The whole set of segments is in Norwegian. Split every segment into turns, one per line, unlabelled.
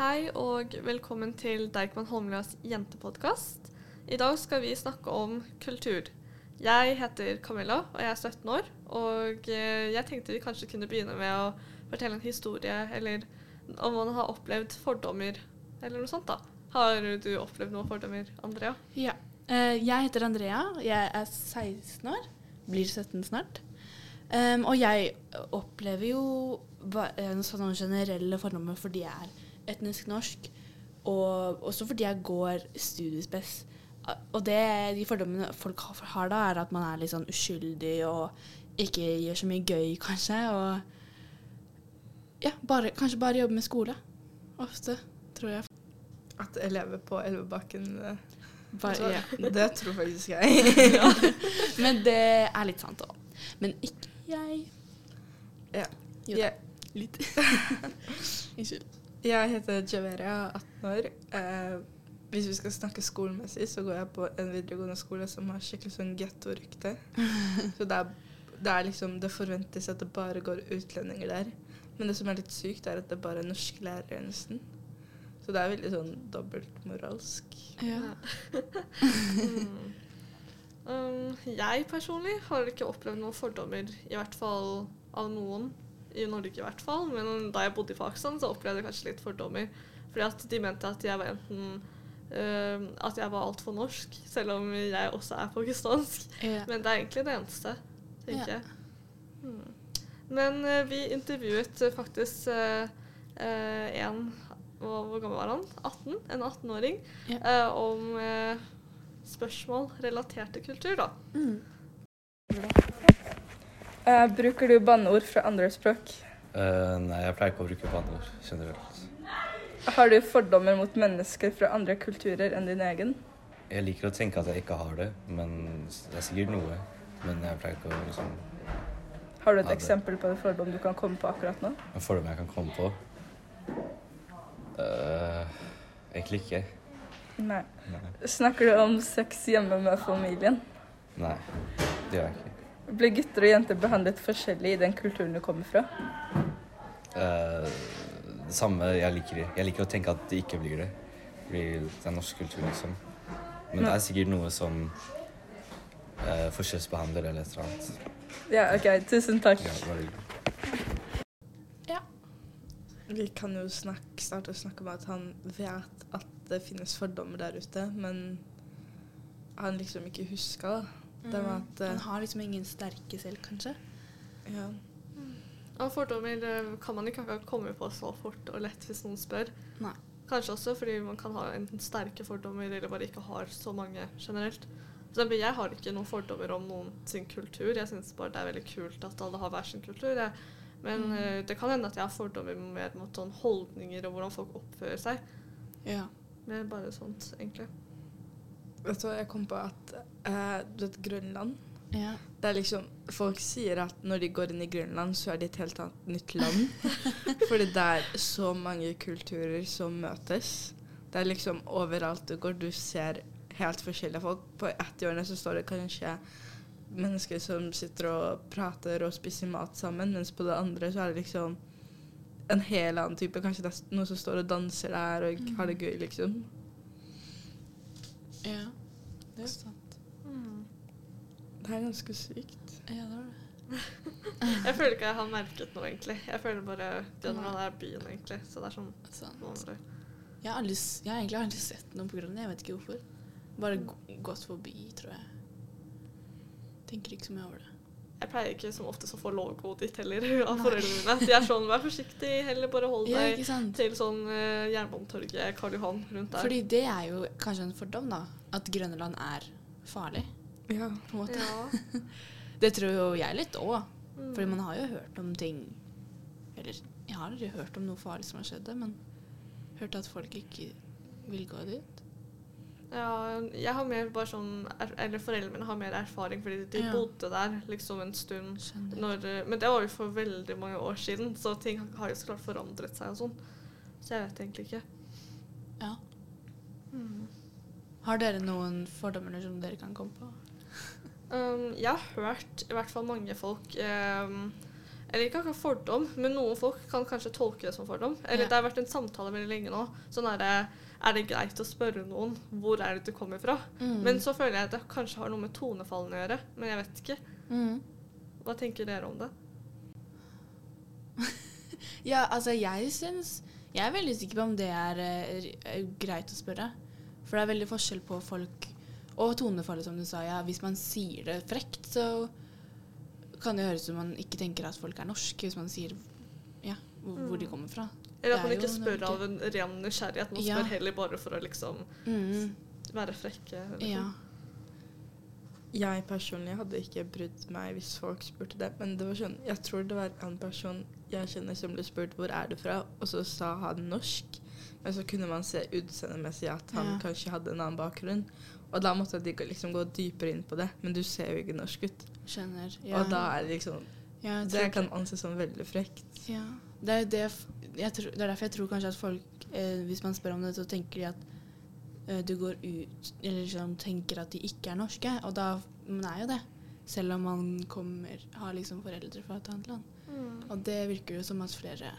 Hei og velkommen til Deichman Holmlias jentepodkast. I dag skal vi snakke om kultur. Jeg heter Camilla, og jeg er 17 år. Og eh, jeg tenkte vi kanskje kunne begynne med å fortelle en historie, eller om man har opplevd fordommer, eller noe sånt, da. Har du opplevd noen fordommer, Andrea?
Ja. Eh, jeg heter Andrea. Jeg er 16 år. Blir 17 snart. Og jeg opplever jo eh, generelle fordommer fordi jeg er etnisk norsk, og også fordi jeg går studiespes. Og det, de fordommene folk har- da, er at man er litt sånn uskyldig og ikke gjør så mye gøy, kanskje. Og ja, bare, kanskje bare jobbe med skole. Ofte, tror jeg.
At elever på Elvebakken eh,
Bare,
tror,
ja.
Det tror faktisk jeg.
Men det er litt sant òg. Men ikke jeg.
Ja.
Jo da,
Yeah.
litt. Unnskyld.
Jeg heter Javeria, 18 år. Eh, hvis vi skal snakke skolemessig, så går jeg på en videregående skole som har skikkelig sånn gettorykte. Så det er, det er liksom Det forventes at det bare går utlendinger der. Men det som er litt sykt, er at det bare er norsklærere nesten. Så det er veldig sånn dobbeltmoralsk.
Ja.
Mm. Um, jeg personlig har ikke opplevd noen fordommer, i hvert fall av noen. I Norge i hvert fall. Men da jeg bodde i Pakistan, så opplevde jeg kanskje litt fordommer. Fordi at de mente at jeg var enten uh, At jeg var altfor norsk, selv om jeg også er pakistansk.
Ja.
Men det er egentlig det eneste, tenker
Ja.
jeg. Hmm. Men uh, vi intervjuet eh, faktisk eh, en hvor, Hvor gammel var han? 18? En 18-åring.
Ja.
om spørsmål relatert til kultur, da.
Mm.
Eh, bruker du banneord fra andre språk?
Uh, nei, jeg pleier ikke å bruke banneord generelt.
Har du fordommer mot mennesker fra andre kulturer enn din egen?
Jeg liker å tenke at jeg ikke har det, men det er sikkert noe. Men jeg pleier ikke å liksom
Har du et eksempel på en fordom du kan komme på akkurat nå?
En fordom jeg kan komme på. Uh, egentlig ikke.
Nei.
Nei.
Snakker du om sex hjemme med familien?
Nei, det gjør jeg ikke.
Blir gutter og jenter behandlet forskjellig i den kulturen du kommer fra?
Uh, det samme jeg liker. Jeg liker å tenke at det ikke blir det. Blir det er norsk kultur, liksom. Men det er sikkert noe som uh, forskjellsbehandler eller et eller annet.
Ja, OK. Tusen takk.
Ja, bare ja.
Vi kan jo snakke, starte å snakke om at han vet at det finnes fordommer der ute, men han liksom ikke huska det. Det var at
Han
eh,
har liksom ingen sterke selv, kanskje.
ja.
Og fordommer eh, kan man ikke akkurat komme på så fort og lett hvis noen spør.
Nei.
Kanskje også fordi man kan ha enten sterke fordommer eller bare ikke har så mange generelt. For eksempel, jeg har ikke noen fordommer om noen sin kultur. Jeg syns bare det er veldig kult at alle har hver sin kultur. Jeg. Men
Mm.
uh, det kan hende at jeg har fordommer mer mot sånn holdninger og hvordan folk oppfører seg.
Ja.
Mer bare sånt, egentlig.
Vet du hva, jeg kom på at uh, du vet Grønland
ja.
Det er liksom Folk sier at når de går inn i Grønland, så er det et helt annet nytt land. Fordi det er så mange kulturer som møtes. Det er liksom overalt du går, du ser helt forskjellige folk. På ett hjørne så står det kanskje mennesker som sitter og prater og spiser mat sammen, mens på det andre så er det liksom en helt annen type. Kanskje det er noen som står og danser der og har det gøy, liksom.
Ja. Det er sant.
Mm.
Det er ganske sykt.
Ja, det er det.
Jeg føler ikke jeg har merket noe, egentlig. Jeg føler bare Grønland er byen, egentlig. Så det er sånn
Sant.
noe andre.
Jeg har, aldri, jeg har egentlig aldri sett noen på Grønland. Jeg vet ikke hvorfor. Bare gått forbi, tror jeg. Tenker ikke så mye over det.
Jeg pleier ikke som oftest å få lovgodet ditt heller av foreldrene mine. De er sånn, vær forsiktig, heller bare hold
Ja,
deg til sånn uh, Jernbanetorget, Karl Johan, rundt der.
Fordi det er jo kanskje en fordom, da. At Grønland er farlig,
Ja.
på en måte.
ja.
Det tror jo jeg litt òg.
Mm.
Fordi man har jo hørt om ting Eller jeg har aldri hørt om noe farlig som har skjedd, men hørt at folk ikke vil gå dit.
Ja, jeg har mer bare sånn er, Eller foreldrene mine har mer erfaring, fordi de
Ja.
bodde der liksom en stund. Når, eh, men det var jo for veldig mange år siden, så ting har jo så klart forandret seg og sånn. Så jeg vet egentlig ikke.
Ja.
Mm.
Har dere noen fordommer som dere kan komme på?
Um, jeg har hørt i hvert fall mange folk um, Eller ikke akkurat fordom, men noen folk kan kanskje tolke det som fordom. Eller
Ja.
det har vært en samtale veldig lenge nå. Sånn er det, er det greit å spørre noen hvor er det du kommer fra?
Mm.
Men så føler jeg at det kanskje har noe med tonefallene å gjøre. Men jeg vet ikke.
Mm.
Hva tenker dere om det?
Ja, altså jeg syns Jeg er veldig sikker på om det er er, er, greit å spørre. For det er veldig forskjell på folk Og tonefallet, som du sa. Ja, hvis man sier det frekt, så kan det høres ut som man ikke tenker at folk er norske, hvis man sier ja, hvor, hvor de
Mm.
kommer fra.
Eller at man ikke spør av en ren nysgjerrighet. Man
Ja.
spør heller bare for å liksom
Mm.
være frekke. Liksom.
Ja.
Jeg personlig hadde ikke brydd meg hvis folk spurte det, men det var sånn Jeg tror det var en person jeg kjenner som ble spurt hvor er du fra, og så sa han norsk. Men så kunne man se utseendemessig at han
Ja.
kanskje hadde en annen bakgrunn. Og da måtte de gå- liksom gå dypere inn på det, men du ser jo ikke norsk ut.
Skjønner. Ja.
Og da er det liksom
ja,
Det kan anses som veldig frekt.
Ja. Det er, det, jeg tror, det er derfor jeg tror kanskje at folk, eh, hvis man spør om det, så tenker de at eh, du går ut Eller liksom tenker at de ikke er norske. Og da Man er jo det. Selv om man kommer, har liksom foreldre fra et annet land.
Mm.
Og det virker jo som at flere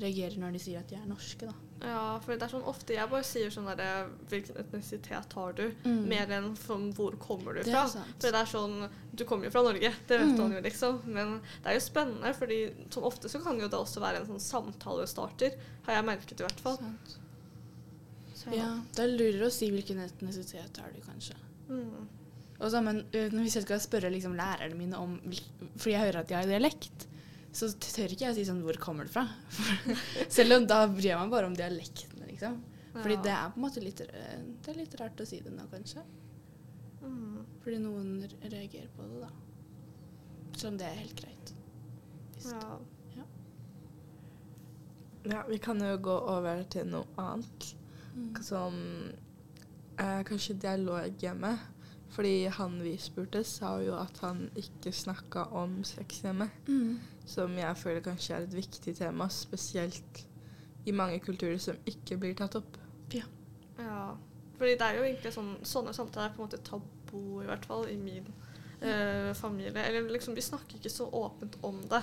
reagerer når de sier at de er norske, da.
Ja, for det er sånn ofte jeg bare sier sånn derre Hvilken etnisitet har du?
Mm.
Mer enn sånn hvor kommer du fra?
Det.
For det er sånn Du kommer jo fra Norge, det vet
Mm.
man jo liksom. Men det er jo spennende, fordi sånn ofte så kan jo det også være en sånn samtalestarter. Har jeg merket i hvert fall. Så,
Ja, det er lurere å si hvilken etnisitet har du, kanskje.
Mm.
Og så, men hvis jeg skal spørre liksom, lærerne mine om Fordi jeg hører at de har dialekt, så tør ikke jeg si sånn Hvor kommer det fra? Selv om da bryr jeg meg bare om dialekten, liksom. Fordi
Ja.
det er på en måte litt, det er litt rart å si det nå, kanskje.
Mm.
Fordi noen reagerer på det, da. Selv om det er helt greit. Ja.
Ja.
Ja, vi kan jo gå over til noe annet.
Mm.
Som eh, kanskje dialog hjemme. Fordi han vi spurte, sa jo at han ikke snakka om sex hjemme.
Mm.
Som jeg føler kanskje er et viktig tema, spesielt i mange kulturer som ikke blir tatt opp.
ja. Fordi det er jo egentlig sånn Sånne samtaler er på en måte tabu, i hvert fall i min eh, familie. Eller liksom, vi snakker ikke så åpent om det.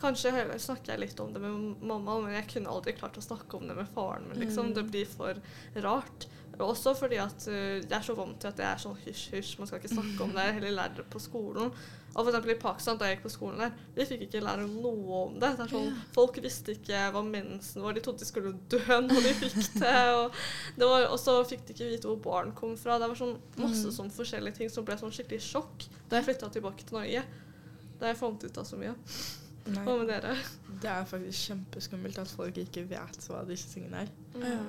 Kanskje snakker jeg litt om det med mamma, men jeg kunne aldri klart å snakke om det med faren min. Liksom.
Mm.
Det blir for rart. Og Også fordi at eh, jeg er så vant til at det er sånn hysj-hysj, man skal ikke snakke om det, heller lære det på skolen. Og eksempel i Pakistan, da jeg gikk på skolen der, vi fikk ikke lære noe om det. det er sånn. Folk visste ikke hva mensen var, de trodde de skulle dø når de fikk det. Og, det var, og så fikk de ikke vite hvor barn kom fra. Det var sånn masse
Mm.
sånn forskjellige ting som ble sånn skikkelig sjokk da jeg flytta tilbake til Norge. Da jeg fant ut av så mye.
Nei,
Hva med dere?
det er faktisk kjempeskummelt at folk ikke vet hva disse tingene er.
Ja.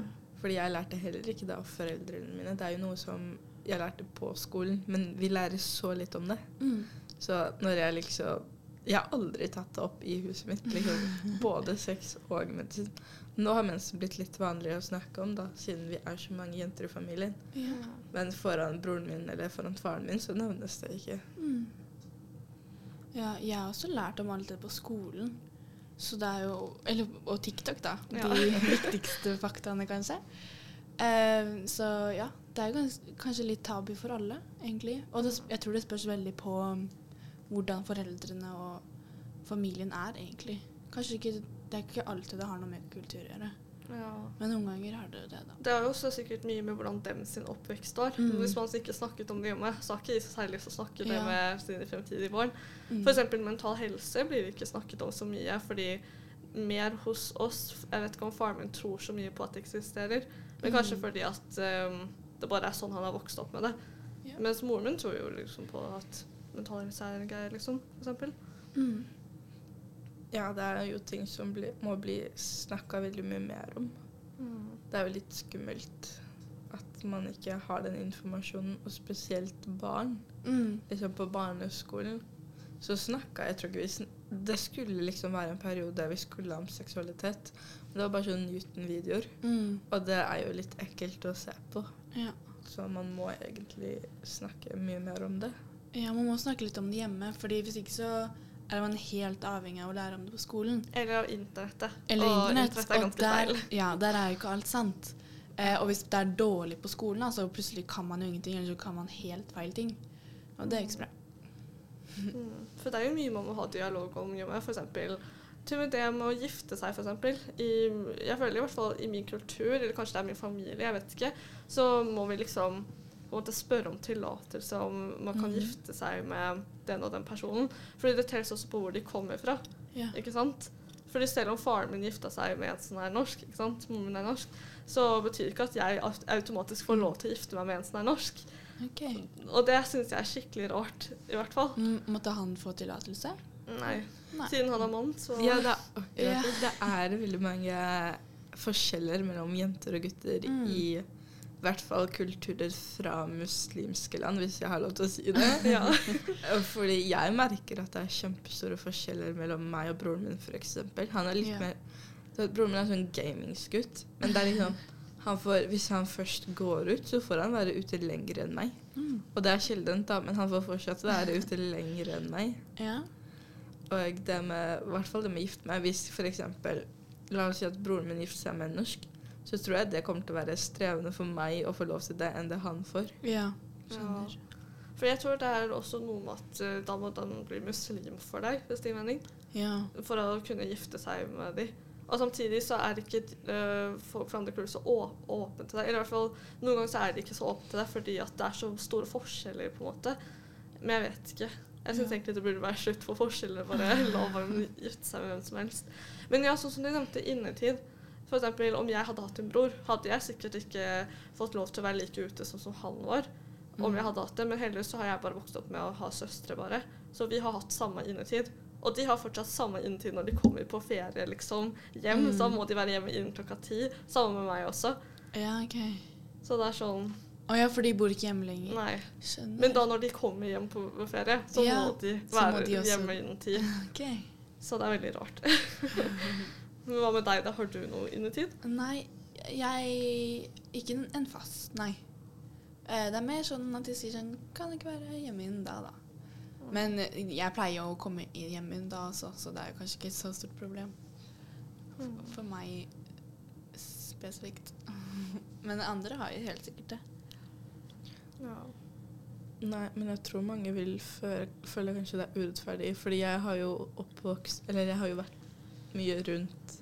Fordi jeg lærte heller ikke det av foreldrene mine. Det er jo noe som jeg lærte på skolen, men vi lærer så litt om det.
Mm.
Så når jeg liksom Jeg har aldri tatt det opp i huset mitt, liksom. Både sex og medisin. Nå har mensen blitt litt vanligere å snakke om, da, siden vi er så mange jenter i familien.
Ja.
Men foran broren min eller foran faren min så nevnes det ikke.
Mm. Ja, jeg har også lært om alt det på skolen. Så det er jo Eller og TikTok, da.
Ja.
De viktigste faktaene, kanskje. Uh, så ja. Det er gans, kanskje litt tabu for alle, egentlig. Og det, jeg tror det spørs veldig på um, hvordan foreldrene og familien er, egentlig. Kanskje ikke Det er ikke alltid det har noe med kultur å gjøre.
Ja.
Men noen ganger har du det, da.
Det har jo også sikkert mye med hvordan dem sin oppvekst var.
Mm.
Hvis man ikke snakket om det hjemme, så har ikke de så særlig lyst til å snakke det
Ja.
med sine fremtidige barn.
Mm.
Eksempel mental helse blir det ikke snakket om så mye, fordi mer hos oss Jeg vet ikke om faren min tror så mye på at det eksisterer, men kanskje
Mm.
fordi at um, det bare er sånn han har vokst opp med det.
Ja.
Mens moren min tror jo liksom på at mental helse er en greie, liksom, eksempel.
Mm.
Ja, det er jo ting som bli, må bli snakka veldig mye mer om. Det er jo litt skummelt at man ikke har den informasjonen, og spesielt barn.
Mm.
Liksom på barneskolen så snakka jeg tror ikke vi Det skulle liksom være en periode der vi skulle om seksualitet. Men det var bare sånn Newton-videoer.
Mm.
Og det er jo litt ekkelt å se på.
Ja.
Så man må egentlig snakke mye mer om det.
ja, man må snakke litt om det hjemme, Fordi hvis ikke så er man helt avhengig av å lære om det på skolen.
Eller av internettet.
Eller
og
internett.
internett er ganske
der,
feil.
ja, der er jo ikke alt sant. Eh, og hvis det er dårlig på skolen, altså plutselig kan man jo ingenting, eller så kan man helt feil ting. Og det er ikke så bra.
Mm. For det er jo mye man må ha dialog om. hjemme, f.eks. For eksempel til og med det med å gifte seg, f.eks. jeg føler i hvert fall i min kultur, eller kanskje det er min familie, jeg vet ikke, så må vi liksom måte spørre om tillatelse om man kan
mm.
gifte seg med den og den personen. Fordi det telles også på hvor de kommer fra.
Ja.
ikke sant? Fordi selv om faren min gifta seg med en som er norsk, ikke sant? moren min er norsk, så betyr ikke at jeg automatisk får lov til å gifte meg med en som er norsk.
Okay.
Og det syns jeg er skikkelig rart, i hvert fall.
M Måtte han få tillatelse?
Nei.
Nei.
Siden han er mann, så
Ja, det er
Ja.
det. Det er veldig mange forskjeller mellom jenter og gutter
Mm.
i hvert fall kulturer fra muslimske land, hvis jeg har lov til å si det.
Ja.
Fordi jeg merker at det er kjempestore forskjeller mellom meg og broren min, f.eks. Han er litt
Ja.
mer så Broren min er sånn gamingsgutt, men det er liksom han får, Hvis han først går ut, så får han være ute lenger enn meg.
Mm.
Og det er sjeldent, da, men han får fortsatt være ute lenger enn meg.
Ja.
Og det med, i hvert fall det med å gifte meg Hvis eksempel, La oss si at broren min gifter seg med en norsk, så tror jeg det kommer til å være strevende for meg å få lov til det enn det han får.
Ja. Skjønner.
For jeg tror det er også noe med at uh, da må den bli muslim for deg, hvis det gir mening.
Ja.
For å kunne gifte seg med de. Og samtidig så er ikke uh, folk fra andre kulturer så å, åpne til deg. Eller i hvert fall noen ganger så er de ikke så åpne til deg fordi at det er så store forskjeller, på en måte. Men jeg vet ikke. Jeg syns
Ja.
egentlig det burde være slutt på forskjeller. Bare la bare gifte seg med hvem som helst. Men ja, sånn som du nevnte innetid. For eksempel, om jeg hadde hatt en bror, hadde jeg sikkert ikke fått lov til å være like ute som, som han var. Om
Mm.
jeg hadde hatt det, Men heldigvis så har jeg bare vokst opp med å ha søstre, bare. Så vi har hatt samme innetid. Og de har fortsatt samme innetid når de kommer på ferie liksom hjem.
Mm.
Så må de være hjemme innen klokka ti. Samme med meg også.
Ja, ok.
Så det er sånn
Å ja, for de bor ikke hjemme lenger?
Nei.
Skjønner.
Men da når de kommer hjem på ferie, så
Ja,
må de
være må de
hjemme innen ti.
Ok.
Så det er veldig rart. Men hva med deg, da? Har du noe innetid?
Nei, jeg Ikke en- en fast, nei. Eh, Det er mer sånn at de sier sånn Kan ikke være hjemme innen da, da. Men eh, jeg pleier å komme i- hjem innen da også, så det er kanskje ikke et så stort problem for meg spesifikt. Men andre har jo helt sikkert det.
Ja.
Nei, men jeg tror mange vil føle, føle kanskje det er urettferdig. Fordi jeg har jo oppvokst Eller jeg har jo vært mye rundt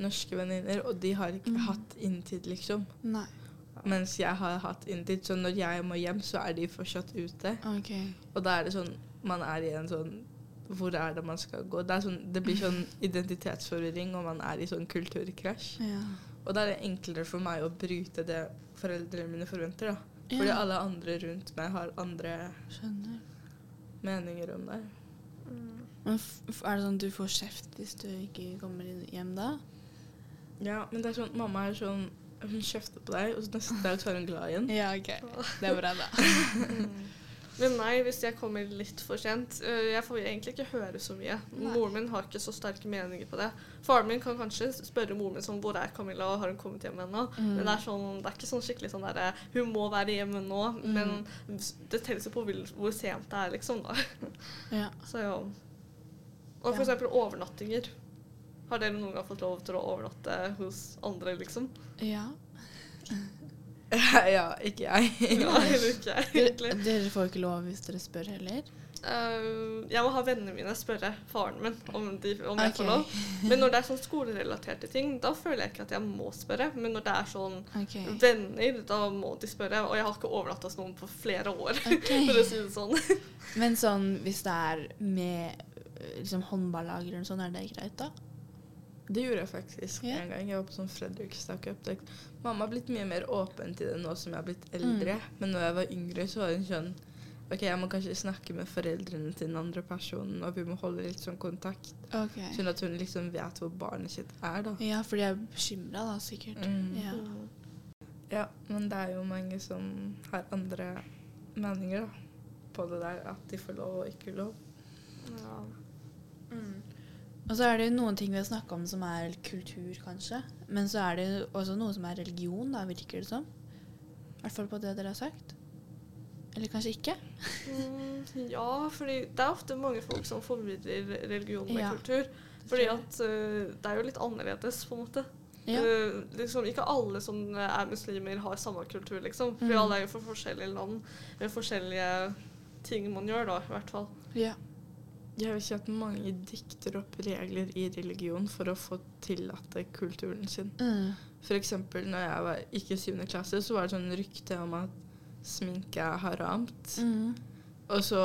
norske venninner, og de har ikke
mm.
hatt inntid, liksom.
Nei.
Mens jeg har hatt inntid. Så når jeg må hjem, så er de fortsatt ute.
Okay.
Og da er det sånn Man er i en sånn Hvor er det man skal gå? Det, sånn, det blir sånn identitetsforvirring, og man er i sånn kulturkrasj.
Ja.
Og da er det enklere for meg å bryte det foreldrene mine forventer, da. Fordi
Ja,
alle andre rundt meg har andre
skjønner.
meninger om det.
Men er det sånn at du får kjeft hvis du ikke kommer hjem da?
Ja, men det er sånn Mamma er sånn Hun kjefter på deg, og så neste dag så er hun glad igjen.
Ja, OK. Det er bra, da.
Men nei, hvis jeg kommer litt for sent Jeg får egentlig ikke høre så mye.
Nei.
Moren min har ikke så sterke meninger på det. Faren min kan kanskje spørre moren min sånn 'Hvor er Camilla? og Har hun kommet hjem ennå?'
Mm.
Men det er, sånn, det er ikke sånn skikkelig sånn derre 'Hun må være hjemme nå',
Mm.
men det telles jo på hvor sent det er, liksom. da.
Ja.
Så ja. Og eksempel overnattinger. Har dere noen gang fått lov til å overnatte hos andre, liksom?
ja.
ja, ikke jeg.
Ja, ikke, egentlig.
Dere, dere får ikke lov hvis dere spør heller?
Eh, jeg må ha vennene mine spørre faren min om, de, om jeg
okay.
får lov. Men når det er sånn skolerelaterte ting, da føler jeg ikke at jeg må spørre. Men når det er sånn
okay.
venner, da må de spørre. Og jeg har ikke overlatt hos noen på flere år,
okay.
for å si det sånn.
Men sånn hvis det er med øh, liksom håndballag eller noe sånt, er det greit da?
Det gjorde jeg faktisk
yeah.
en gang. Jeg var på sånn Fredrikstad Cup. Mamma har blitt mye mer åpen til det nå som jeg har blitt eldre. Men når jeg var yngre, så var hun sånn OK, jeg må kanskje snakke med foreldrene til den andre personen, og vi må holde litt sånn kontakt.
Okay.
Sånn at hun liksom vet hvor barnet sitt er, da.
Ja, for de er bekymra da, sikkert.
Mm.
Ja.
Ja, men det er jo mange som har andre meninger da, på det der, at de får lov og ikke lov.
Ja.
Og så er det jo noen ting vi har snakka om som er kultur, kanskje. Men så er det også noe som er religion, da, virker det som. I hvert fall på det dere har sagt. Eller kanskje ikke?
Mm, ja, fordi det er ofte mange folk som forvirrer religion med
Ja,
kultur. Fordi at uh, det er jo litt annerledes, på en måte.
Ja.
Uh, liksom, ikke alle som er muslimer, har samme kultur, liksom. For
Mm.
alle er jo fra forskjellige land med forskjellige ting man gjør, da, i hvert fall.
Ja.
Jeg vet ikke at mange dikter opp regler i religion for å få tillate kulturen sin.
Mm.
For eksempel når jeg var, gikk i syvende klasse, så var det sånn rykte om at sminke haramt.
Mm.
Og så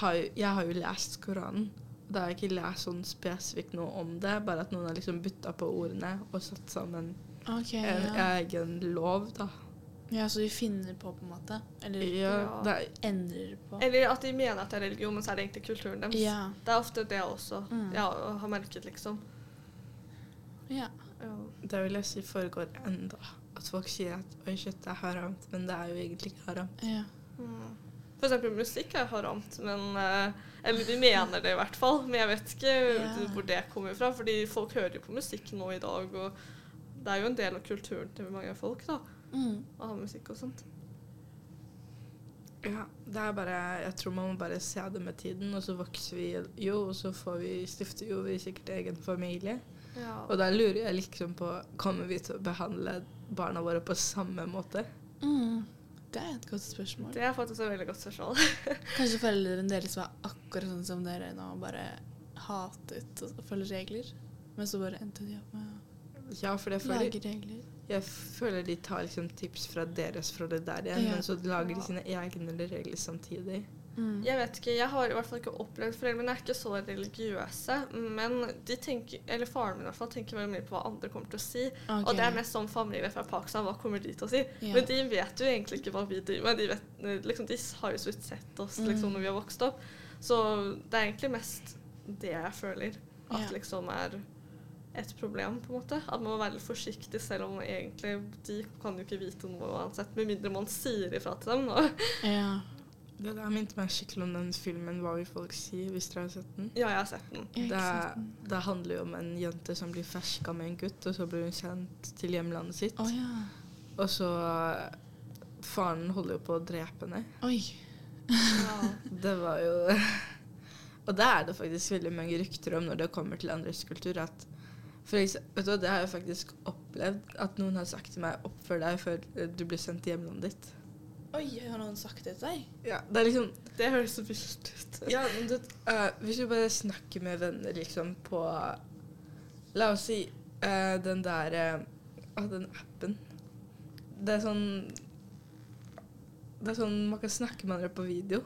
har jeg, jeg har jo lest Koranen. og Da har jeg ikke lest sånn spesifikt noe om det, bare at noen har liksom bytta på ordene og satt sammen
okay,
en
Ja.
egen lov, da.
ja, så de finner på, på en måte? Eller
Ja,
Ja.
det er,
endrer på?
Eller at de mener at det er religion, men så er det egentlig kulturen deres.
Ja.
Det er ofte det også
Mm.
jeg har merket, liksom.
ja.
Ja.
det vil jeg si foregår enda. At folk sier at oi, shit, det er haramt, men det er jo egentlig ikke haramt.
ja.
Mm. For eksempel musikk er haramt, men eh, Eller de mener det i hvert fall, men jeg vet ikke
Ja.
hvor det kommer fra. Fordi folk hører jo på musikk nå i dag, og det er jo en del av kulturen til mange folk da,
Mm.
å ha musikk og sånt.
Ja, det er bare Jeg tror man må bare se det med tiden, og så vokser vi jo, og så får vi stifter jo vi sikkert egen familie.
Ja.
Og da lurer jeg liksom på Kommer vi til å behandle barna våre på samme måte?
Mm. Det er et godt spørsmål.
Det er faktisk et veldig godt spørsmål.
Kanskje foreldrene deres var akkurat sånn som dere nå, bare hatet å følge regler. Men så bare endte de opp med å
ja,
lage regler.
jeg føler de tar liksom tips fra deres fra det der igjen,
Ja.
men så lager de sine egne regler samtidig.
Mm.
Jeg vet ikke, jeg har i hvert fall ikke opplevd Foreldrene er ikke så religiøse, men de tenker, eller faren min i hvert fall tenker veldig mye på hva andre kommer til å si.
Okay.
Og det er mest sånn familie fra Pakistan, hva kommer de til å si?
Yeah.
Men de vet jo egentlig ikke hva vi driver med. De, vet, liksom, de har jo så vidt sett oss liksom,
Mm.
når vi har vokst opp. Så det er egentlig mest det jeg føler at
yeah.
liksom er et problem, på en måte. At man må være litt forsiktig, selv om egentlig de kan jo ikke vite noe uansett, med mindre man sier ifra til dem. Da.
Ja.
Det der minte meg skikkelig om den filmen 'Hva vil folk si', hvis dere har sett den.
Ja, jeg har sett den.
Det, det handler jo om en jente som blir ferska med en gutt, og så blir hun sendt til hjemlandet sitt.
Oh, ja.
Og så Faren holder jo på å drepe henne.
Oi.
Ja.
Det var jo Og det er det faktisk veldig mange rykter om når det kommer til andres kultur. At for eksempel, vet du, Det har jeg faktisk opplevd at noen har sagt til meg 'oppfør deg før du blir sendt til hjemlandet ditt'.
Oi, har noen sagt det til deg?
Ja, det er liksom
Det høres så vilt ut.
Ja, men du, uh, Hvis du bare snakker med venner liksom på La oss si uh, den der eh, ah, Den appen. Det er sånn Det er sånn man kan snakke med andre på video.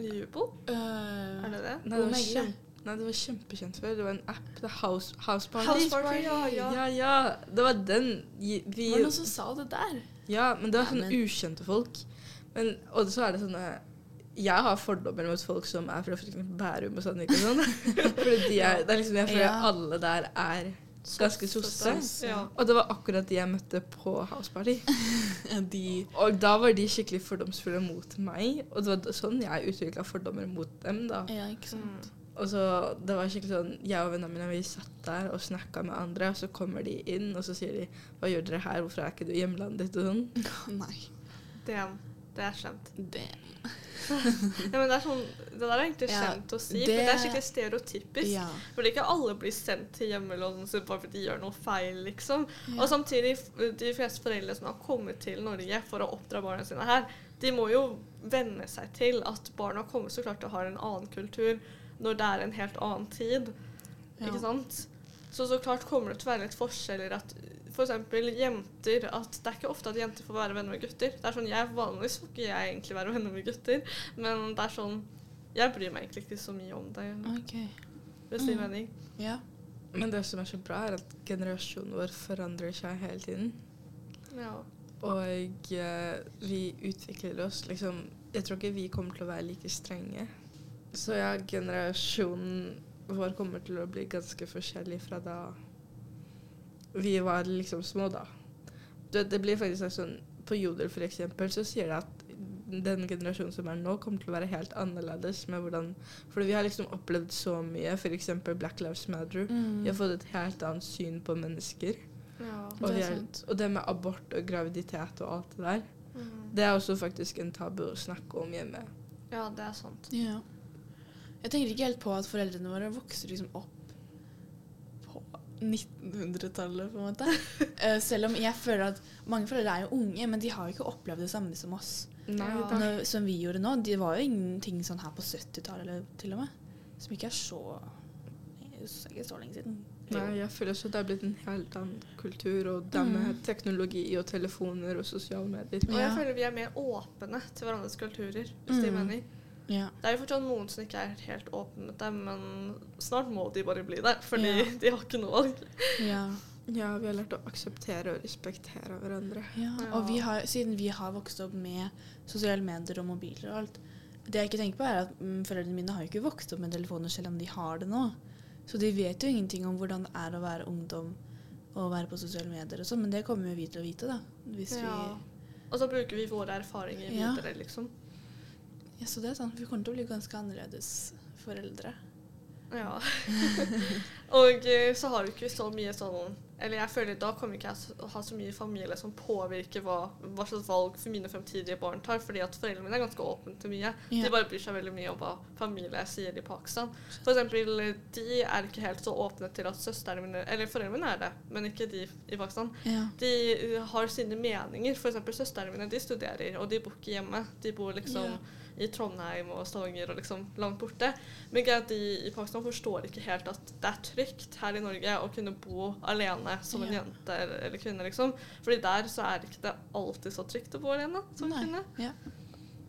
Jubel?
Uh,
Er det det?
Nei, det var, nei, det var kjempekjent før. Det var en app. Det er House, house Party.
House Party, ja, ja.
ja, ja. Det var den. Vi, vi,
Var det noen som sa det der?
Ja, men det
Nei,
sånne
men-
ukjente folk. Men, og så er det sånne Jeg har fordommer mot folk som er fra for Bærum og Sandvik og sånn. Fordi de er, det er liksom, jeg føler
Ja.
alle der er ganske sosse.
Ja.
Og det var akkurat de jeg møtte på House Party.
De
Og da var de skikkelig fordomsfulle mot meg. Og det var sånn jeg utvikla fordommer mot dem. da.
Ja, ikke sant.
Mm.
Og så det var skikkelig sånn, Jeg og vennene mine vi satt der og snakka med andre, og så kommer de inn og så sier de 'Hva gjør dere her? Hvorfor er ikke du i hjemlandet ditt?' og sånn.
Nei.
Det, det er slemt.
Det
Ja, men det, er sånn, det der er egentlig
Ja,
kjent å si,
det-
for det er skikkelig stereotypisk.
Ja.
Fordi ikke alle blir sendt til hjemmeland sitt bare fordi de gjør noe feil, liksom.
Ja.
Og samtidig, de fleste foreldre som har kommet til Norge for å oppdra barna sine her, de må jo venne seg til at barna kommer så klart til å ha en annen kultur når det er en helt annen tid.
Ja.
Ikke sant? Så så klart kommer det til å være litt forskjeller at for eksempel jenter at Det er ikke ofte at jenter får være venner med gutter. Det er sånn, jeg Vanligvis får ikke jeg egentlig være venner med gutter, men det er sånn Jeg bryr meg egentlig ikke så mye om det.
Okay.
Hvis det gir
Mm.
mening.
Ja.
Men det som er så bra, er at generasjonen vår forandrer seg hele tiden.
Ja.
Og eh, vi utvikler oss liksom Jeg tror ikke vi kommer til å være like strenge. Så ja, generasjonen vår kommer til å bli ganske forskjellig fra da vi var liksom små, da. Det, det blir faktisk sånn På Jodel for eksempel så sier det at den generasjonen som er nå, kommer til å være helt annerledes med hvordan For vi har liksom opplevd så mye, f.eks. Black Lives Matter.
Mm.
Vi har fått et helt annet syn på mennesker.
ja.
Og,
Det er sant.
og det med abort og graviditet og alt det der,
Mm.
det er også faktisk en tabu å snakke om hjemme.
ja, det er sant.
Ja. Jeg tenker ikke helt på at foreldrene våre vokser liksom opp på 1900-tallet, på en måte. Eh, Selv om jeg føler at mange foreldre er jo unge, men de har jo ikke opplevd det samme som oss.
Nei.
Nå, som vi gjorde nå. Det var jo ingenting sånn her på 70-tallet til og med. Som ikke er så Ikke så lenge siden.
Nei, jeg føler også det er blitt en helt annen kultur, og det med
Mm.
teknologi og telefoner og sosiale medier.
Og jeg
Ja.
føler vi er mer åpne til hverandres kulturer, hvis de
Mm.
mener.
Ja.
Det er jo fortsatt noen som ikke er helt åpne med det, men snart må de bare bli det, fordi
Ja.
de har ikke noe valg.
ja.
Ja, vi har lært å akseptere og respektere hverandre.
Ja,
Ja.
og vi har, siden vi har vokst opp med sosiale medier og mobiler og alt Det jeg ikke tenker på, er at mm, foreldrene mine har jo ikke vokst opp med telefoner selv om de har det nå. Så de vet jo ingenting om hvordan det er å være ungdom og være på sosiale medier og sånn, men det kommer jo vi til å vite, da. Hvis
Ja. Og så bruker vi våre erfaringer
Ja.
liksom.
Ja, så det er sant. Vi kommer til å bli ganske annerledes foreldre.
Ja. og eh, så har du ikke så mye sånn Eller jeg føler da kommer ikke jeg til å ha så mye familie som påvirker hva, hva slags valg for mine fremtidige barn tar, fordi at foreldrene mine er ganske åpne til mye.
Ja.
De bare bryr seg veldig mye om hva familie sier i Pakistan. For eksempel, de er ikke helt så åpne til at søstrene mine Eller foreldrene mine er det, men ikke de i Pakistan.
Ja.
De uh, har sine meninger. For eksempel søstrene mine de studerer, og de bor ikke hjemme. De bor liksom
Ja.
I Trondheim og Stavanger og liksom langt borte. Men de i Pakistan forstår ikke helt at det er trygt her i Norge å kunne bo alene som en
Ja.
jente eller, kvinne, liksom. Fordi der så er ikke det alltid så trygt å bo alene som
Nei.
kvinne.
Ja.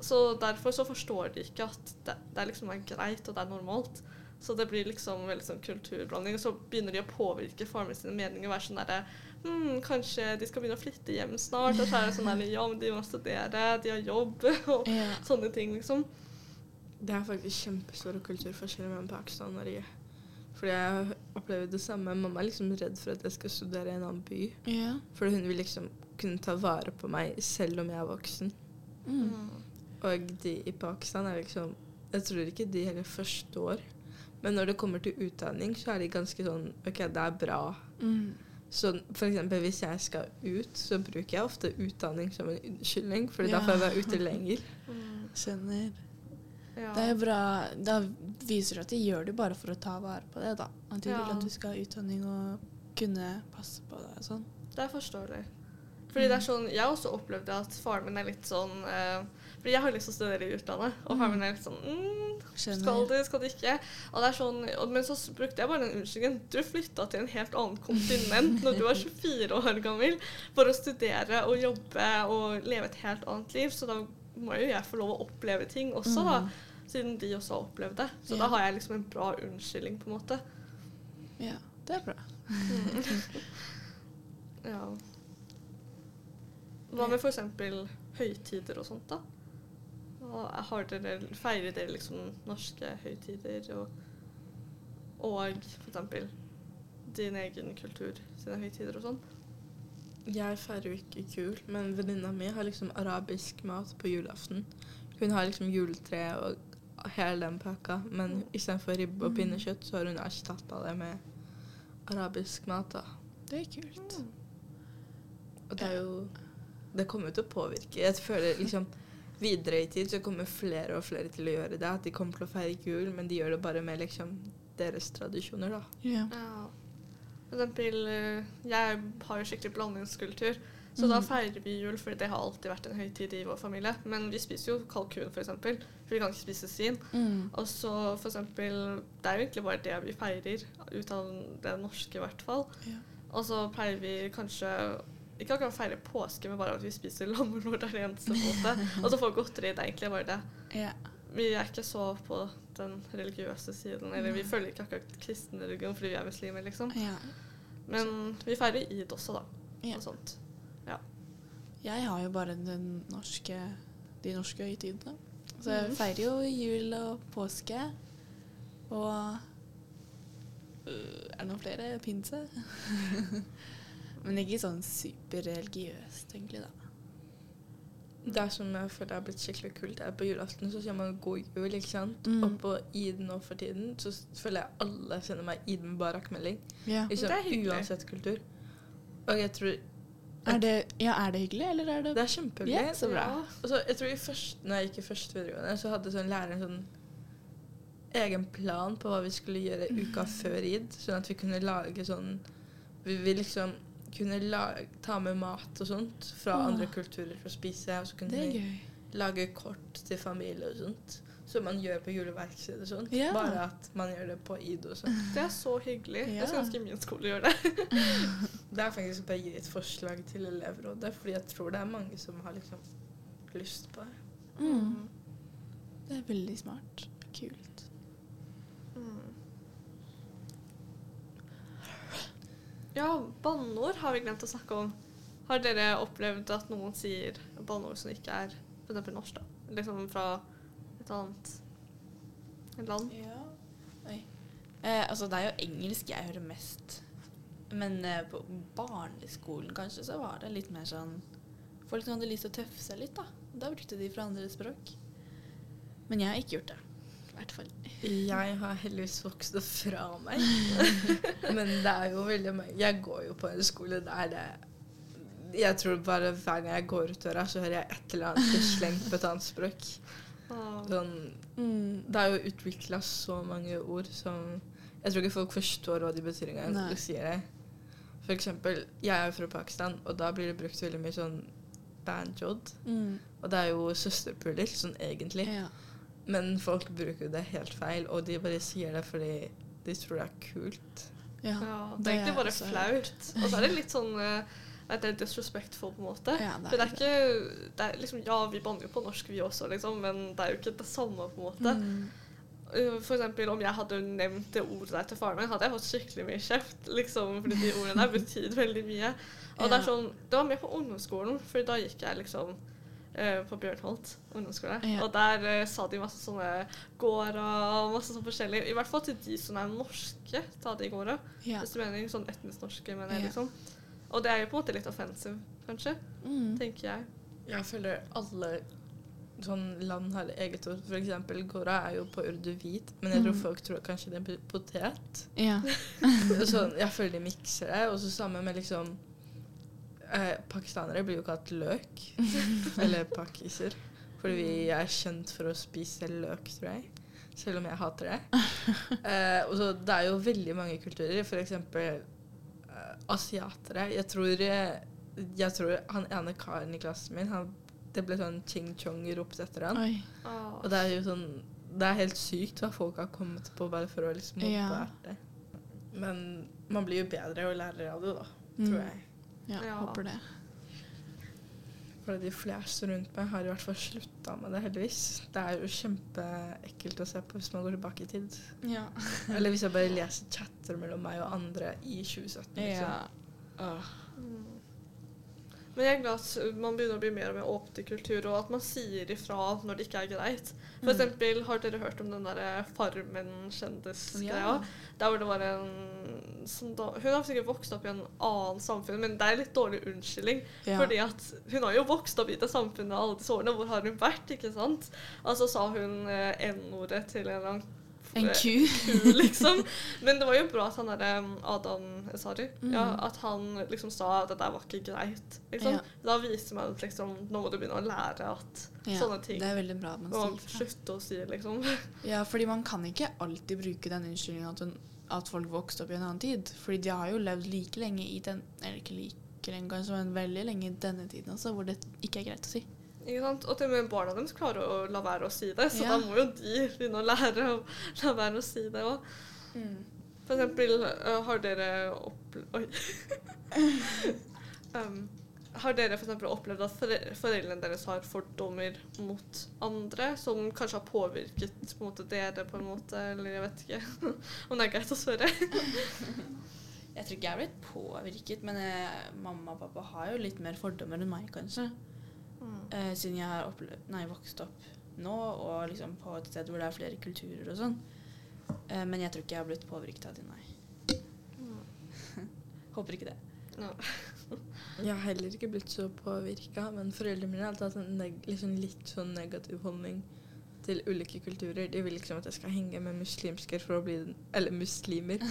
Så derfor så forstår de ikke at det, det liksom er greit og det er normalt. Så det blir liksom veldig sånn kulturblanding. Og så begynner de å påvirke faren sine meninger. Være sånn derre hm, Kanskje de skal begynne å flytte hjem snart. Og så er det sånn derre Ja, men de må studere, de har jobb, og
Ja.
sånne ting, liksom.
Det er faktisk kjempestore kulturforskjeller mellom Pakistan og Norge. Fordi jeg opplever det samme. Mamma er liksom redd for at jeg skal studere i en annen by.
ja.
Fordi hun vil liksom kunne ta vare på meg selv om jeg er voksen.
Mm.
Og de i Pakistan er liksom Jeg tror ikke de heller forstår. Men når det kommer til utdanning, så er de ganske sånn OK, det er bra.
Mm.
Så for eksempel hvis jeg skal ut, så bruker jeg ofte utdanning som en unnskyldning, for
Ja.
da får jeg være ute lenger.
Mm.
Skjønner.
Ja.
Det er bra. Da viser det at de gjør det bare for å ta vare på det, da. At de
Ja.
vil at du skal ha utdanning og kunne passe på deg og sånn.
Det er forståelig. Fordi det er sånn, Jeg har også opplevd at faren min er litt sånn eh, Fordi jeg har lyst til å studere i utlandet, og faren min er litt sånn mm, Skal du, skal du ikke? Og det er sånn, og, men så brukte jeg bare den unnskyldningen. Du flytta til en helt annen kontinent når du var 24 år gammel for å studere og jobbe og leve et helt annet liv, så da må jo jeg få lov å oppleve ting også, da.
Mm.
Siden de også har opplevd det. Så
Ja.
da har jeg liksom en bra unnskyldning, på en måte.
Ja, det er bra.
Ja. Hva med f.eks. høytider og sånt, da? Og Har dere, feirer dere liksom norske høytider og, og f.eks. din egen kultur sine høytider og sånn?
Jeg feirer jo ikke jul, men venninna mi har liksom arabisk mat på julaften. Hun har liksom juletre og hele den pakka, men istedenfor ribbe og pinnekjøtt, så har hun erstatta det med arabisk mat. da.
Det er kult.
Og det er jo Det kommer jo til å påvirke. Jeg føler liksom Videre i tid så kommer flere og flere til å gjøre det. At de kommer til å feire jul, men de gjør det bare med liksom deres tradisjoner, da.
Yeah.
Ja. For eksempel, eh, jeg har jo skikkelig blandingskultur, så da
Mhm.
feirer vi jul, for det har alltid vært en høytid i vår familie. Men vi spiser jo kalkun, f.eks., for, for vi kan ikke spise svin.
Mm.
Og så eksempel Det er jo egentlig bare det vi feirer, ut av det norske i hvert fall.
Yeah.
Og så pleier vi kanskje ikke akkurat feire påske, men bare at vi spiser lammelår det eneste måte. Og så får godteri. Det er egentlig bare det.
Ja.
Vi er ikke så på den religiøse siden. Eller vi følger ikke akkurat kristen religion fordi vi er muslimer, liksom.
ja.
Men vi feirer id også, da.
Ja.
Og sånt.
Jeg har jo bare den norske, de norske høytidene. Så jeg
Mhm.
feirer jo jul og påske. Og øh, Er det noen flere? Pinse? Men ikke sånn superreligiøst, egentlig, da.
Det som jeg føler er blitt skikkelig kult, er på julaften så sier man god jul, ikke sant?
Mm.
Og på id nå for tiden så føler jeg alle sender meg id Mubarak-melding.
Ja.
Det er hyggelig.
uansett kultur. Og jeg tror
Er det, ja, er det hyggelig, eller er det
Det er kjempehyggelig.
Ja, så bra.
Ja.
Og så, jeg tror i først, når jeg gikk i første videregående, så hadde sånn læreren sånn egen plan på hva vi skulle gjøre uka før id, sånn at vi kunne lage sånn Vi, vi liksom kunne la, ta med mat og sånt fra
Åh.
andre kulturer for å spise, og så kunne vi lage kort til familie og sånt. Som man gjør på juleverksted og sånt.
Ja.
Bare at man gjør det på ID og sånt.
Det er så hyggelig.
Ja.
Jeg skulle ønske min skole gjør det.
Det er faktisk bare å gi et forslag til elevrådet, fordi jeg tror det er mange som har liksom lyst på det.
Mm. Det er veldig smart. Kult.
Mm. Ja, banneord har vi glemt å snakke om. Har dere opplevd at noen sier banneord som ikke er f.eks. norsk, da? Liksom fra et annet land?
Ja. Eh, altså, det er jo engelsk jeg hører mest. Men eh, på barneskolen kanskje så var det litt mer sånn Folk hadde lyst til å tøffe seg litt, da. Da brukte de fra andre språk. Men jeg har ikke gjort det. Hvert fall.
Jeg har heldigvis vokst det fra meg. Men det er jo veldig mange Jeg går jo på en skole der det Jeg tror bare hver gang jeg går ut døra, så hører jeg et eller annet slengt på et annet språk. Sånn,
Mm.
det er jo utvikla så mange ord som Jeg tror ikke folk forstår hva de betyr engang de sier det. For eksempel, jeg er jo fra Pakistan, og da blir det brukt veldig mye sånn banjod.
Mm.
Og det er jo søsterpuler, sånn egentlig.
Ja.
Men folk bruker det helt feil, og de bare sier det fordi de tror det er kult.
ja.
ja, det
det
er egentlig
er
bare flaut. Og så er det litt sånn eh, at det er disrespectful, på en måte.
Ja,
For det er ikke det er liksom, Ja, vi banner jo på norsk, vi også, liksom, men det er jo ikke det samme, på en måte.
Mm.
Uh, For eksempel om jeg hadde nevnt det ordet der til faren min, hadde jeg fått skikkelig mye kjeft. Liksom, fordi de ordene der betyr veldig mye. Og det er sånn, det var mer på ungdomsskolen, for da gikk jeg liksom eh, på Bjørnholt ungdomsskole.
Ja.
Og der uh, sa de masse sånne gårder og masse sånn forskjellig. I hvert fall til de som er norske, ta de gårda.
Ja.
Hvis du mener sånn etnisk norske, mener jeg
Ja.
liksom. Og det er jo på en måte litt offensive, kanskje,
Mm.
tenker jeg.
Jeg føler alle sånn land har eget ord. For eksempel gårda er jo på urdu hvit, men jeg tror
Mm.
folk tror kanskje det er potet.
Ja.
sånn, jeg føler de mikser det. Og så sammen med liksom eh, Pakistanere blir jo kalt løk. eller pakiser. Fordi vi er kjent for å spise løk, tror jeg. Selv om jeg hater det. Eh, og så Det er jo veldig mange kulturer. For eksempel eh, asiatere. Jeg tror, eh, jeg tror han ene karen i klassen min han, Det ble sånn ching chong ropt etter han.
Oi.
Ah.
Og det er jo sånn Det er helt sykt hva folk har kommet på bare for å liksom mobbe
Ja.
det. Men man blir jo bedre og lærer av det, da.
Mm.
Tror jeg.
Ja,
Ja.
håper det.
For de fleste rundt meg har i hvert fall slutta med det, heldigvis. Det er jo kjempeekkelt å se på hvis man går tilbake i tid.
Ja.
Eller hvis jeg bare leser chatter mellom meg og andre i 2017. Liksom.
ja.
Mm. Men jeg er glad at man begynner å bli mer og mer åpen til kultur, og at man sier ifra når det ikke er greit. For
Mm.
eksempel, har dere hørt om den der Farmen-kjendisgreia?
Ja.
Der hvor det var en da, Hun har sikkert vokst opp i en annen samfunn, men det er litt dårlig unnskyldning.
Ja.
Fordi at hun har jo vokst opp i det samfunnet alle disse årene. Hvor har hun vært, ikke sant? Og så sa hun eh, N-ordet til en eller annen
En
eh,
ku.
ku, liksom. Men det var jo bra at han derre Adam Sari
Mm.
ja, at han liksom sa at det der var ikke greit. Liksom.
Ja.
Da viser man at liksom, nå må du begynne å lære at
Ja,
sånne ting
Det er veldig bra at man sier fra.
slutte å si liksom.
Ja, fordi man kan ikke alltid bruke den unnskyldningen at, hun- at folk vokste opp i en annen tid. Fordi de har jo levd like lenge i den Eller ikke like lenge, men veldig lenge i denne tiden også, hvor det ikke er greit å si.
Ikke sant? Og til og med barna deres klarer å la være å si det, så
Ja.
da må jo de begynne å lære å la være å si det òg. For eksempel, øh, har dere opplevd Oi. um, har dere eksempel opplevd at foreldrene deres har fordommer mot andre, som kanskje har påvirket på måte, dere på en måte, eller jeg vet ikke om det er greit å spørre?
Jeg tror ikke jeg har blitt påvirket, men jeg, mamma og pappa har jo litt mer fordommer enn meg, kanskje. Eh, siden jeg har opplevd, nei, vokst opp nå, og liksom på et sted hvor det er flere kulturer og sånn. Eh, men jeg tror ikke jeg har blitt påvirket av det, nei. Håper ikke det.
Ja.
Jeg har heller ikke blitt så påvirka, men foreldrene mine har alltid hatt en neg liksom litt sånn negativ holdning til ulike kulturer. De vil liksom at jeg skal henge med muslimsker for å bli den Eller muslimer.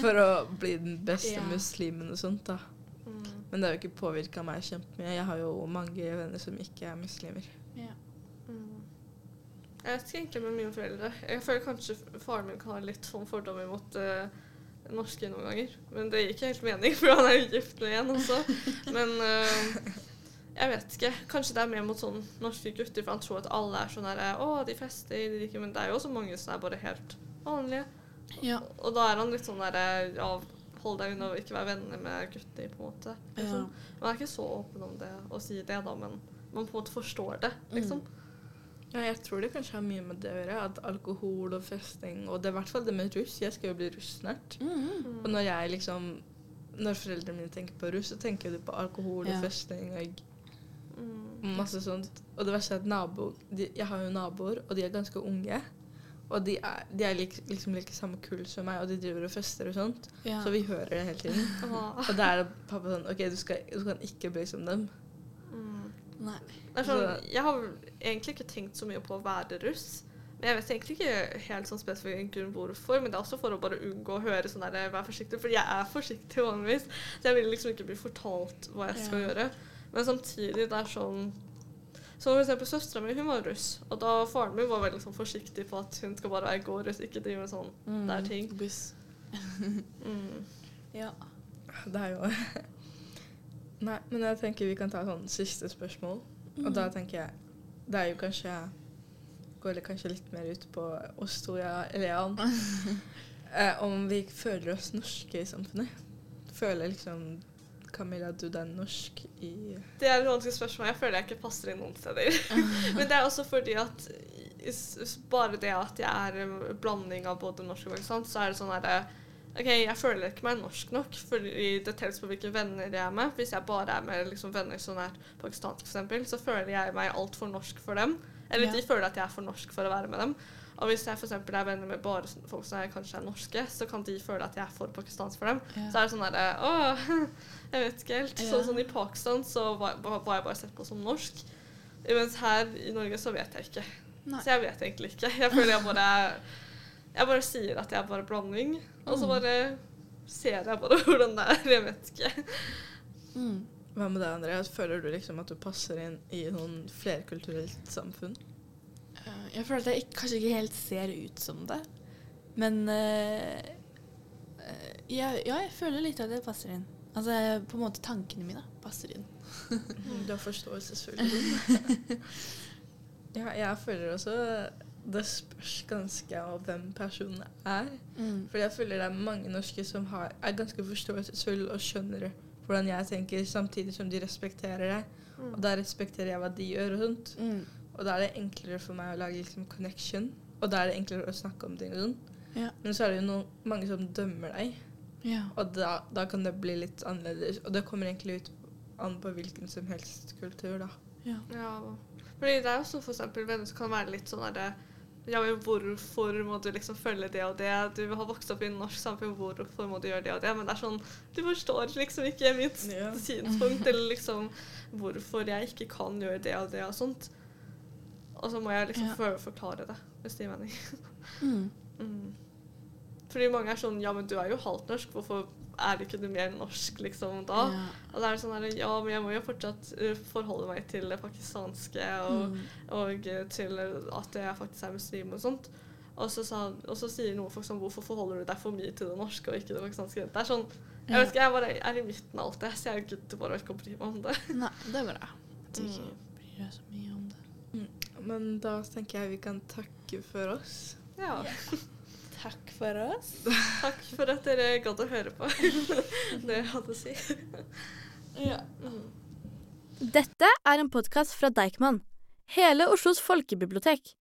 For å bli den beste
Ja.
muslimen og sånt, da.
Mm.
Men det har jo ikke påvirka meg kjempemye. Jeg har jo mange venner som ikke er muslimer.
Ja.
Mm. Jeg vet ikke egentlig med mine foreldre. Jeg føler kanskje faren min kan ha litt sånn fordommer mot eh, norske noen ganger. Men det gir ikke helt mening, for han er jo gift med en også. Men eh, Jeg vet ikke. Kanskje det er mer mot sånn norske gutter, for han tror at alle er sånn her Å, de fester, de drikker Men det er jo også mange som er bare helt vanlige.
Ja.
Og da er han litt sånn derre Ja, hold deg unna og ikke være venner med gutter, på en måte. Liksom. Man er ikke så åpen om det å si det, da, men man på en måte forstår det, liksom.
Ja, jeg tror det kanskje har mye med det å gjøre. At alkohol og festing Og det er i hvert fall det med russ. Jeg skal jo bli russ snart.
Mm.
Og når jeg liksom Når foreldrene mine tenker på russ, så tenker de på alkohol
Ja.
og festing og
Mm.
masse sånt. Og det verste er at nabo de, Jeg har jo naboer, og de er ganske unge. Og de er, de er lik, liksom like samme kull som meg, og de driver og fester og sånt.
Ja.
Så vi hører det hele tiden. Og da er pappa sånn OK, du, skal, du kan ikke bli som dem.
Mm.
Nei.
Det er sånn, jeg har egentlig ikke tenkt så mye på å være russ. Men jeg vet egentlig ikke helt sånn spesifikk grunn hvorfor, men det er også for å bare unngå å høre sånn der, vær forsiktig, for jeg er forsiktig vanligvis. Så jeg vil liksom ikke bli fortalt hva jeg skal
Ja.
gjøre. Men samtidig, det er sånn Som for eksempel søstera mi, hun var russ, og da faren min var veldig sånn forsiktig på at hun skal bare være gå russ, ikke drive med sånn
Mm.
der ting.
Buss.
Mm.
Ja.
Det er jo Nei, men jeg tenker vi kan ta sånn siste spørsmål. Og da tenker jeg Det er jo kanskje Går det kanskje litt mer ut på oss to, ja, eller Jan. eh, om vi føler oss norske i samfunnet. Føler liksom Camilla, du er norsk i
Det er et vanskelig spørsmål. Jeg føler jeg ikke passer inn noen steder. Men det er også fordi at bare det at jeg er en blanding av både norsk og pakistansk, så er det sånn herre OK, jeg føler ikke meg norsk nok, fordi det telles på hvilke venner jeg er med. Hvis jeg bare er med liksom, venner som er pakistanske, f.eks., så føler jeg meg altfor norsk for dem. Eller
Ja.
de føler at jeg er for norsk for å være med dem. Og hvis jeg for eksempel er venner med bare folk som er, kanskje er norske, så kan de føle at jeg er for pakistansk for dem.
Ja.
Så er det sånn derre Å, jeg vet ikke helt.
Ja.
Så, sånn I Pakistan så var, var jeg bare sett på som norsk. Mens her i Norge så vet jeg ikke.
Nei.
Så jeg vet egentlig ikke. Jeg føler jeg bare Jeg bare sier at jeg er bare blanding, og så
Mm.
bare ser jeg bare hvordan det er. Jeg vet ikke.
Mm.
Hva med deg, Andreas? Føler du liksom at du passer inn i noen flerkulturelt samfunn?
Eh, Jeg føler at jeg ikke, kanskje ikke helt ser ut som det. Men uh, eh, jeg, ja, jeg føler litt at jeg passer inn. Altså på en måte tankene mine passer inn.
Du har forståelsesfull Ja, jeg føler også det spørs ganske av hvem personen er.
Mm.
For jeg føler det er mange norske som har, er ganske forståelsesfulle og skjønner hvordan jeg tenker, samtidig som de respekterer det. Og da respekterer jeg hva de gjør og sånt.
Mm.
Og da er det enklere for meg å lage liksom connection. Og da er det enklere å snakke om ting og sånn.
Ja.
Men så er det jo noen, mange som dømmer deg,
Ja.
og da, da kan det bli litt annerledes. Og det kommer egentlig ut an på hvilken som helst kultur, da.
ja.
Ja. Fordi det er jo så for eksempel venner som kan være litt sånn derre ja, men hvorfor må du liksom følge det og det? Du har vokst opp i en norsk samfunn, hvorfor må du gjøre det og det? Men det er sånn, du forstår liksom ikke mitt
Ja.
synspunkt, eller liksom hvorfor jeg ikke kan gjøre det og det og sånt. Og så må jeg liksom
Ja.
prøve å forklare det, hvis det gir mening.
Mm.
Mm. Fordi mange er sånn, ja, men du er jo halvt norsk, hvorfor er ikke noe mer norsk liksom da?
Ja.
Og da er det sånn her, ja, men jeg må jo fortsatt uh, forholde meg til det pakistanske og,
Mm.
og til at jeg faktisk er muslim og sånt. Og så, sa, og så sier noen folk sånn, hvorfor forholder du deg for mye til det norske og ikke det pakistanske? Det er sånn, jeg vet ikke, jeg bare er i midten av alt det, så jeg gidder bare ikke å bry meg om det.
Nei, det er bra. At du ikke
Mm.
bryr deg så mye om det.
Men da tenker jeg vi kan takke for oss.
Ja,
Takk for oss.
takk for at dere gadd å høre på det jeg hadde å si.
Ja.
Dette er en podkast fra Deichman, hele Oslos folkebibliotek.